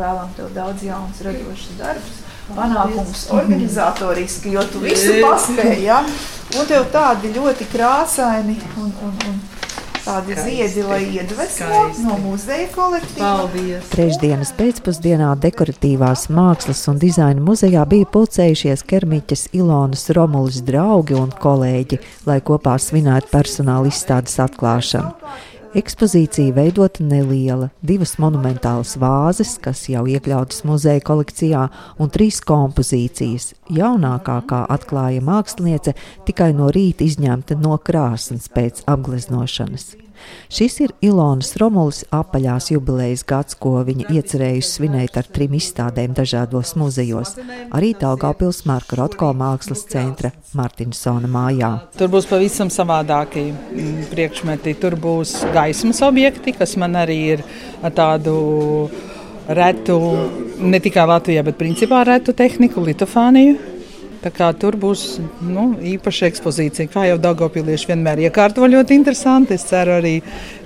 vēlam tev daudz jaunas, radošas darbus. Panākums organizatoriski, jo tu visu paspēji. Ja? Un tev tādi ļoti krāsaini un, un, un tādi ziedi, lai iedvesmo no muzeja kolektīva. Paldies! Trešdienas pēcpusdienā dekoratīvās mākslas un dizaina muzejā bija pulcējušies kermiķis Ilonas Romulis draugi un kolēģi, lai kopā svinētu personāla izstādes atklāšanu. Ekspozīcija veidota neliela, divas monumentālas vāzes, kas jau iekļautas muzeja kolekcijā, un trīs kompozīcijas. Jaunākā, kā atklāja māksliniece, tikai no rīta izņemta no krāsnes pēc apgleznošanas. Šis ir Ilonas Romulas apaļās jubilejas gads, ko viņa iecerējusi svinēt ar trim izstādēm dažādos muzejos, arī Daugavpils Marka Rotko mākslas centra Martinsona mājā. Tur būs pavisam savādākie mm, priekšmeti. Tur būs gaismas objekti, kas man arī ir tādu retu, ne tikai Latvijā, bet principā retu tehniku, litofāniju. Tur būs nu, īpaša ekspozīcija. Kā jau Dārgopilieši vienmēr iekārto ļoti interesanti. Es ceru arī,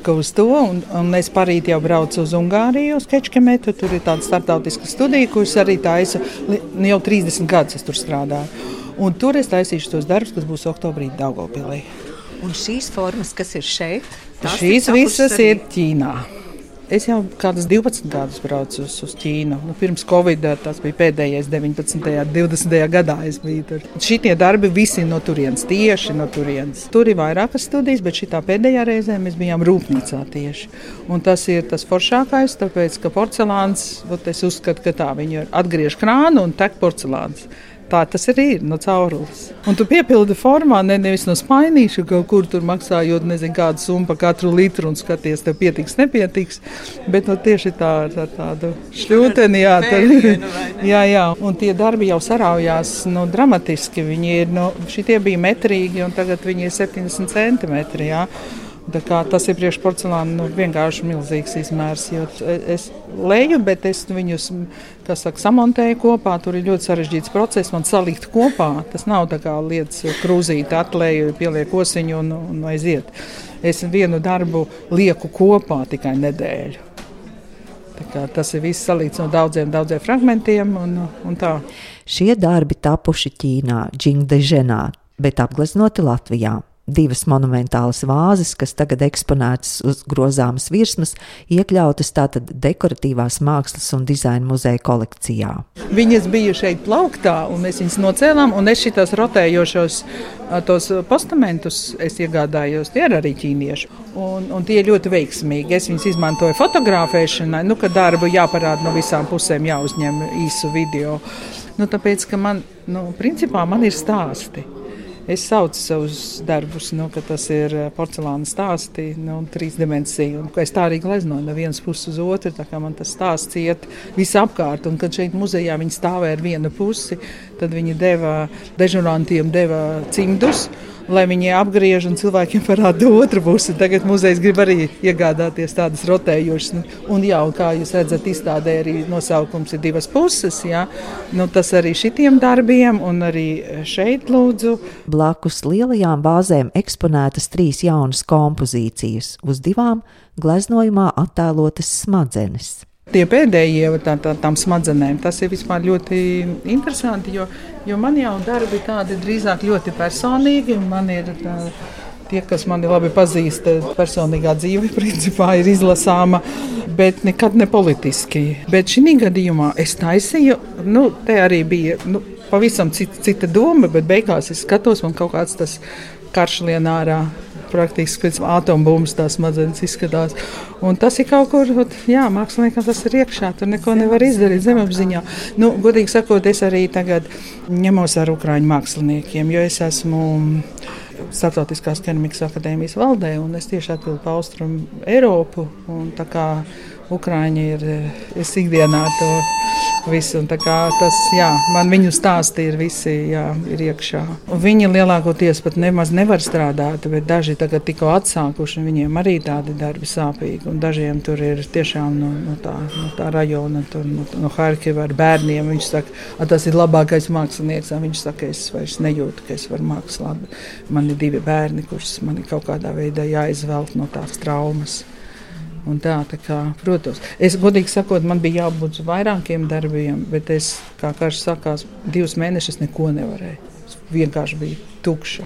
ka uz to. Un, un es parīt jau braucu uz Ungāriju, uz Kečkemetu. Tur ir tāda startautiska studija, kuras arī taisu. Nu, jau 30 gadus es tur strādāju. Un tur es taisīšu tos darbus, kas būs oktobrī Dārgopilī. Un šīs formas, kas ir šeit, šīs visas ir Ķīnā. Es jau kādus 12 gadus braucu uz, uz Ķīnu. Nu, pirms Covid tas bija pēdējais 19. un 20. gadā. Šie darbi visi no turienes, tieši no turienes. Tur ir vairākas studijas, bet šī pēdējā reizē mēs bijām rūpnīcā tieši. Un tas ir tas foršākais, tāpēc ka porcelāns, es uzskatu, ka tā viņi atgriež krānu un tek porcelāns. Tā tas arī ir no caurules. Un tu piepildi formā, ne, nevis no spainīša kaut kur tur maksājot, nezinu, kādu summu par katru litru un skaties, tev pietiks, nepietiks. Bet no, tieši tā ar tādu šļūteni, jā, tad, jā, jā. Un tie darbi jau saraujās no, dramatiski. Viņi ir, no, šitie bija metrīgi un tagad viņi ir 70 centimetri. Jā. Tas ir priekš porcelāna nu, vienkārši milzīgs izmērs. Es leju, bet es viņus saka, samontēju kopā. Tur ir ļoti sarežģīts process. Man salikt kopā tas nav tā kā lietas krūzīte, atlēju, pielieku osiņu un, un aiziet. Es vienu darbu lieku kopā tikai nedēļu. Tas ir viss salīdzināts no daudziem, daudziem fragmentiem. Un, un tā. Šie darbi tapuši Ķīnā, Džingdeženā, bet apgleznoti Latvijā. Divas monumentālas vāzes, kas tagad eksponētas uz grozāmas virsmas, iekļautas tātad dekoratīvās mākslas un dizaina muzeja kolekcijā. Viņas bija šeit plauktā, un mēs viņas nocēlām, un es šitās rotējošos tos postamentus iegādājos. Tie ir arī ķīnieši, un, un tie ir ļoti veiksmīgi. Es viņus izmantoju fotografēšanai, nu, kad darbu jāparāda no visām pusēm, jāuzņem īsu video. Nu, tāpēc, ka man, nu, principā, man ir stāsti. Es saucu savus darbus, nu, ka tas ir eh, porcelāna stāsti, nu, trīs dimensiju. Un, es tā arī gleznoju no vienas puses uz otru, tā kā man tas stāsts iet visapkārt. Un, kad šeit muzejā viņi stāvēja ar vienu pusi, tad viņi deva dežurantiem deva cimdus lai viņi apgriež un cilvēkiem parāda otru pusi. Tagad muzejs grib arī iegādāties tādas rotējošas. Nu, un, jā, un kā jūs redzat, izstādē arī nosaukums ir divas puses. Jā. Nu, tas arī šitiem darbiem, un arī šeit lūdzu. Blakus lielajām bāzēm eksponētas trīs jaunas kompozīcijas, uz divām gleznojumā attēlotas smadzenes. Tie pēdējie tā, tā, tām smadzenēm, tas ir ļoti interesanti, jo, jo man jau darbi tādi drīzāk ļoti personīgi. Man ir tā, tie, kas mani labi pazīst, personīgā dzīve principā ir izlasāma, bet nekad ne politiski. Bet šī gadījumā es taisīju, nu, te arī bija. Nu, Pavisam cita, cita doma, bet beigās es skatos, man kaut kāds tas karš lien ārā praktiski pēc atombumbas tās smadzenes izskatās. Un tas ir kaut kur, jā, māksliniekam tas ir iekšā, tur neko nevar izdarīt zemapziņā. Nu, godīgi sakot, es arī tagad ņemos ar ukraiņu māksliniekiem, jo es esmu. Startautiskās keramikas akadēmijas valdē, un es tieši atbildu par Austrumu Eiropu. Tā kā Ukrāņi ir, ikdienā to visu. Tas, jā, man viņu stāsti ir visi jā, ir iekšā. Un viņi lielākoties pat nemaz nevar strādāt, bet daži tagad tikko atsākuši, un viņiem arī tādi darbi sāpīgi. Un dažiem tur ir tiešām no, no, tā, no tā rajona, tur, no, no Harkiva ar bērniem. Viņš saka, tas ir labākais mākslinieks. Viņš saka, es vairs nejūtu, ka es varu mākslāt. Man ir divi bērni, kurus man ir kaut kādā veidā jāizvelk no tās traumas. Tā, tā kā, protams, es godīgi sakot, man bija jābūt vairākiem darbiem, bet es, kā karš sākās, divus mēnešus neko nevarēju. Es vienkārši bija tukša.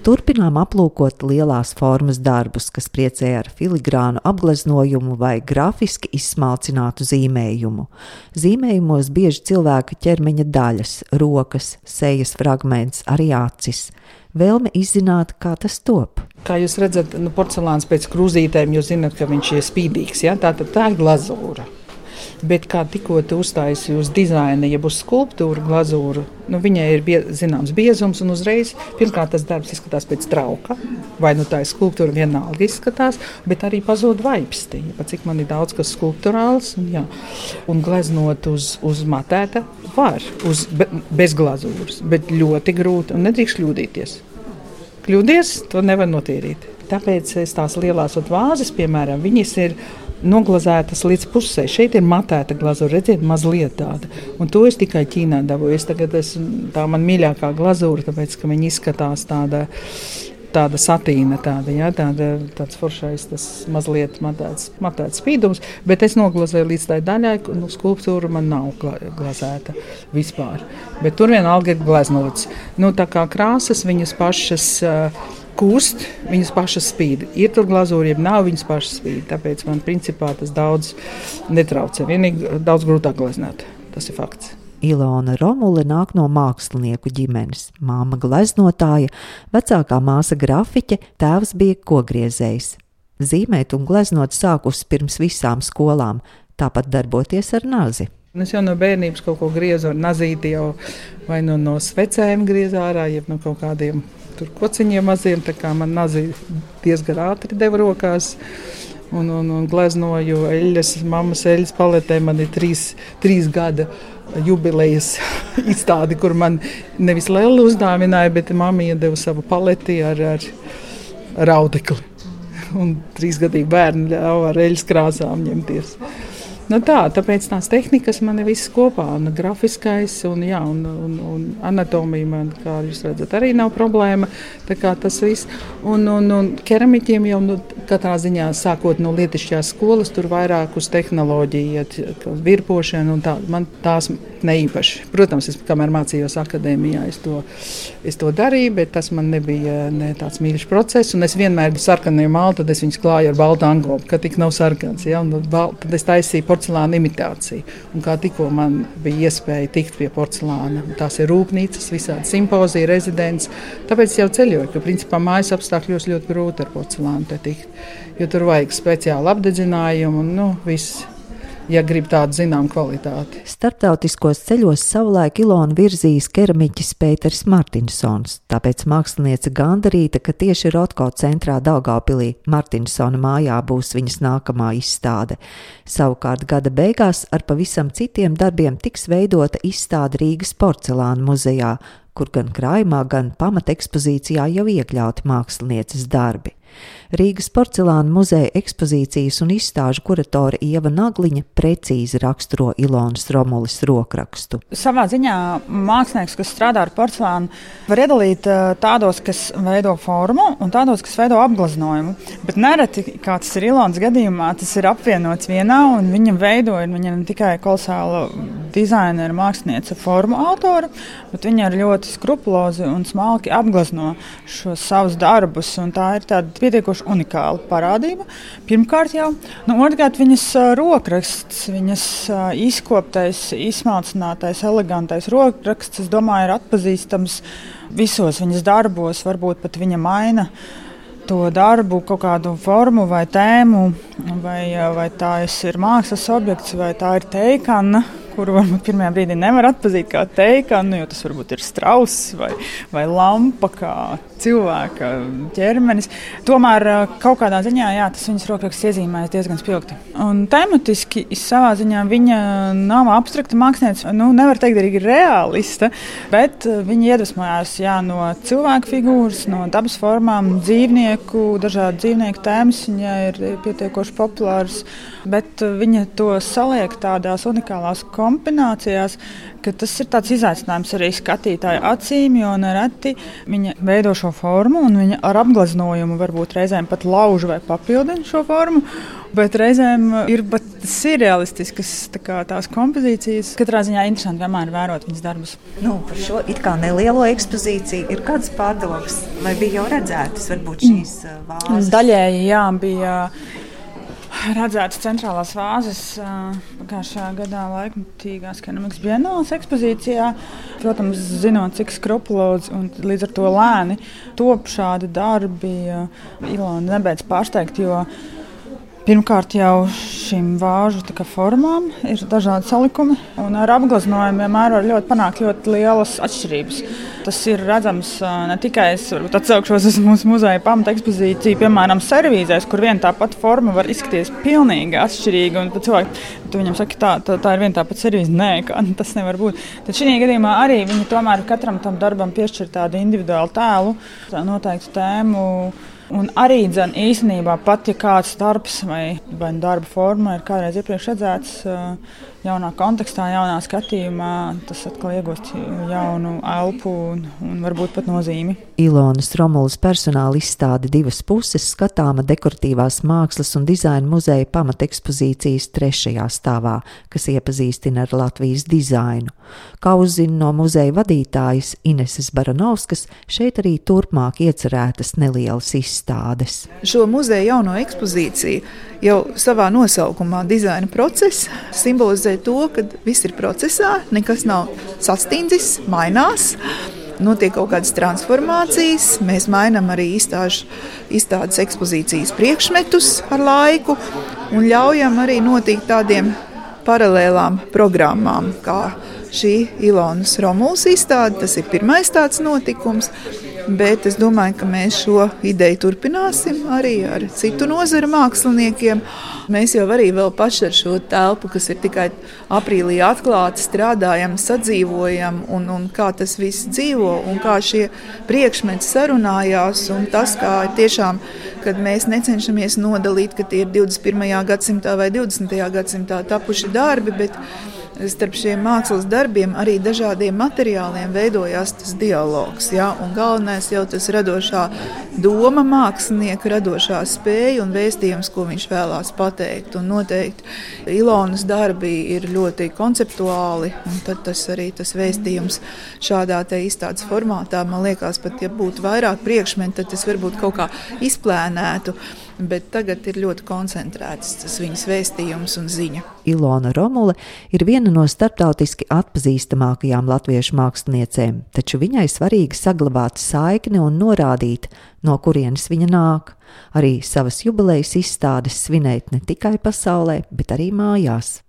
Turpinām aplūkot lielās formas darbus, kas priecē ar filigrānu apgleznojumu vai grafiski izsmalcinātu zīmējumu. Zīmējumos bieži cilvēka ķermeņa daļas, rokas, sejas fragments, arī acis. Vēlme izzināt, kā tas top. Kā jūs redzat, nu, porcelāns pēc krūzītēm, jūs zināt, ka viņš ir spīdīgs. Ja? Tā, tā ir glazūra. Bet kā tikko uztaisīji uz dizaina, jeb uz skulptūru glazūru, nu, viņai ir bie, zināms biezums, un uzreiz pirmkārt tas darbs izskatās pēc trauka, vai nu tā ir skulptūra vienalga izskatās, bet arī pazūd vaipsti, ja cik man ir daudz kas skulptūrāls, un, jā. un gleznot uz, uz matēta var, uz, be, bez glazūras, bet ļoti grūti un nedrīkst kļūdīties. Kļūdies, to nevar notīrīt. Tāpēc tās lielās vāzes, piemēram, viņas ir noglazētas līdz pusē. Šeit ir matēta glazūra, redziet, mazliet tāda. Un to es tikai Ķīnā dabūju. Es tagad esmu tā man mīļākā glazūra, tāpēc, ka viņi izskatās tāda. Tāda satīna, tāda, ja, tāda, tāds foršais, tas mazliet matēts, matēts spīdums, bet es noglazēju līdz tai daļai, ka nu, skulptūra man nav glazēta vispār. Bet tur vienalga ir gleznots. Nu, tā kā krāsas viņas pašas. Uh, kūst, viņas pašas spīd. Ir tur glazūra, ja nav viņas pašas spīd. Tāpēc man principā tas daudz netraucē. Vienīgi daudz grūtāk gleznot. Tas ir fakts. Ilona Romule nāk no mākslinieku ģimenes. Māma gleznotāja, vecākā māsa grafiķe, tēvs bija kogriezējs. Zīmēt un gleznot sākus pirms visām skolām, tāpat darboties ar nazi. Es jau no bērnības kaut ko griezu ar nazīti, jau vai nu no svecēm griezu ārā, jeb no kaut kādiem tur kociņiem maziem, tā kā man nazi diezgan ātri deva rokās. Un, un, un gleznoju eļļas, mammas eļļas paletē. Man ir trīs, trīs gada jubilejas izstāde, kur man nevis liela uzdāvināja, bet mamma iedeva savu paleti ar, ar, ar audekli. Un trīs gadīgi bērni ļāva ar eļļas krāsām ņemties. Nu tā, tāpēc tās tehnikas man ir visas kopā. Un grafiskais un, jā, un, un, un anatomija man, kā jūs redzat, arī nav problēma. Tas viss. Un, un, un keramiķiem jau nu, katrā ziņā sākot no lietišķās skolas, tur vairāk uz tehnoloģiju, virpošanu un tā. Man tās neīpaši. Protams, es kamēr mācījos akadēmijā, es to, es to darīju, bet tas man nebija ne tāds mīļš process. Un es vienmēr biju sarkaniem maltu, tad es viņus klāju ar baltu angolu, ka tik nav sarkans. Ja? Un, tad es taisīju porcelāna imitācija. Un kā tikko man bija iespēja tikt pie porcelāna, tās ir rūpnīcas, visādi simpozija, rezidents. Tāpēc jau ceļoju, ka principā mājas apstākļos ļoti grūti ar porcelānu tikt. Jo tur vajag speciālu apdedzinājumu un nu, viss ja grib tādu zināmu kvalitāti. Startautiskos ceļos savulaik Ilona virzījis keramiķis Pēters Martinsons, tāpēc mākslinieca gandarīta, ka tieši Rotko centrā Daugāpilī Martinsona mājā būs viņas nākamā izstāde. Savukārt gada beigās ar pavisam citiem darbiem tiks veidota izstāde Rīgas porcelāna muzejā, kur gan krājumā, gan pamatekspozīcijā jau iekļauti mākslinieces darbi. Rīgas porcelāna muzeja ekspozīcijas un izstāžu kuratore Ieva Nagliņa precīzi raksturo Ilonas Romulis rokrakstu. Savā ziņā mākslinieks, kas strādā ar porcelānu, var iedalīt eh, tādos, kas veido formu un tādos, kas veido apgleznojumu. Bet nereti, kā tas ir Ilonas gadījumā, tas ir apvienots vienā un viņam veidoja viņa ne tikai kolosāla dizainera mākslinieca formu autora, bet viņa ir ļoti skrupulozi un smalki apglezno šos savus darbus. Tā ir tāda pietiekoši unikāla parādība. Pirmkārt, jau nu, otrkārt, viņas rokraksts, viņas izkoptais, izsmalcinātais, elegantais rokraksts, es domāju, ir atpazīstams visos viņas darbos, varbūt pat viņa maina to darbu, kaut kādu formu vai tēmu, vai, vai tā ir mākslas objekts, vai tā ir teikana kuru varbūt pirmajā brīdī nevar atpazīt kā teikanu, jo tas varbūt ir strauss vai, vai lampa, kā cilvēka ķermenis. Tomēr kaut kādā ziņā jā, tas viņas rokraksts iezīmēs diezgan spilgti. Un tematiski savā ziņā viņa nav abstrakta mākslinieca. Nu, nevar teikt, arī realista, bet viņa iedvesmojās jā, no cilvēku figūras, no dabas formām, dzīvnieku, dažādu dzīvnieku tēmas. Viņa ir pietiekoši populārs, bet viņa to saliek tādās unikālās kombinācijās, ka tas ir tāds izaicinājums arī skatītāju acīm, jo nereti viņa veido šo formu un viņa ar apgleznojumu varbūt reizēm pat lauž vai papildina šo formu. Bet reizēm ir pat surrealistiskas tā tās kompozīcijas. Katrā ziņā interesanti vienmēr vērot viņas darbus. Nu, par šo it kā nelielo ekspozīciju ir kādas pārdomas, vai bija jau redzētas varbūt šīs uh, vāzes? Daļēji, jā, bija redzētas centrālās vāzes pagājušā gadā laikmatīgās keramikas bienālas ekspozīcijā. Protams, zinot, cik skrupulozi un līdz ar to lēni top šādi darbi, Ilona nebeidz pārsteigt, jo Pirmkārt, jau šīm vāžu formām ir dažādi salikumi, un ar apgleznojumu vienmēr var ļoti panākt ļoti lielas atšķirības. Tas ir redzams ne tikai es atsaukšos uz mūsu muzeja pamata ekspozīciju, piemēram, servīzēs, kur viena tā pati forma var izskatīties pilnīgi atšķirīga. Un cilvēki, tu viņam saki, tā, tā, tā ir viena tā pati servīze. Nē, tas nevar būt. Tad šī gadījumā arī viņi tomēr katram tam darbam piešķir tādu individuālu tēlu, tā noteiktu tēmu. Un arī dzen, īstenībā, pat ja kāds darbs vai, vai darba forma ir kādreiz iepriekš redzēts, jaunā kontekstā, jaunā skatījumā, tas atkal iegūst jaunu elpu un, un varbūt pat nozīmi. Ilonas Romulas personāla izstāde divas puses skatāma dekoratīvās mākslas un dizaina muzeja pamatekspozīcijas trešajā stāvā, kas iepazīstina ar Latvijas dizainu. Kā uzzina no muzeja vadītājas Ineses Baranovskas, šeit arī turpmāk iecerētas nelielas izstādes. Šo muzeja jauno ekspozīciju jau savā nosaukumā dizaina process simbolizē to, ka viss ir procesā, nekas nav sastindzis, mainās notiek kaut kādas transformācijas. Mēs mainām arī izstāžu, izstādes ekspozīcijas priekšmetus ar laiku un ļaujam arī notikt tādiem paralēlām programmām, kā šī Ilonas Romulas izstāde. Tas ir pirmais tāds notikums. Bet es domāju, ka mēs šo ideju turpināsim arī ar citu nozaru māksliniekiem. Mēs jau arī paši ar šo telpu, kas ir tikai aprīlī atklāta, strādājam, sadzīvojam, un, un kā tas viss dzīvo, un kā šie priekšmeti sarunājās. Tas, kā tiešām, kad mēs necenšamies nodalīt, ka tie ir 21. gadsimtā vai 20. gadsimtā tapuši darbi, bet starp šiem mākslas darbiem, arī dažādiem materiāliem veidojās tas dialogs. Ja? Galvenais jau tas radošā doma, mākslinieka radošā spēja un vēstījums, ko viņš vēlās pateikt. Un noteikti Ilonas darbi ir ļoti konceptuāli, un tas arī tas vēstījums šādā izstādes formātā, man liekas, pat ja būtu vairāk priekšmetu, tad tas varbūt kaut kā izplēnētu bet tagad ir ļoti koncentrēts tas viņas vēstījums un ziņa. Ilona Romule ir viena no starptautiski atpazīstamākajām latviešu māksliniecēm, taču viņai svarīgi saglabāt saikni un norādīt, no kurienes viņa nāk. Arī savas jubilejas izstādes svinēt ne tikai pasaulē, bet arī mājās.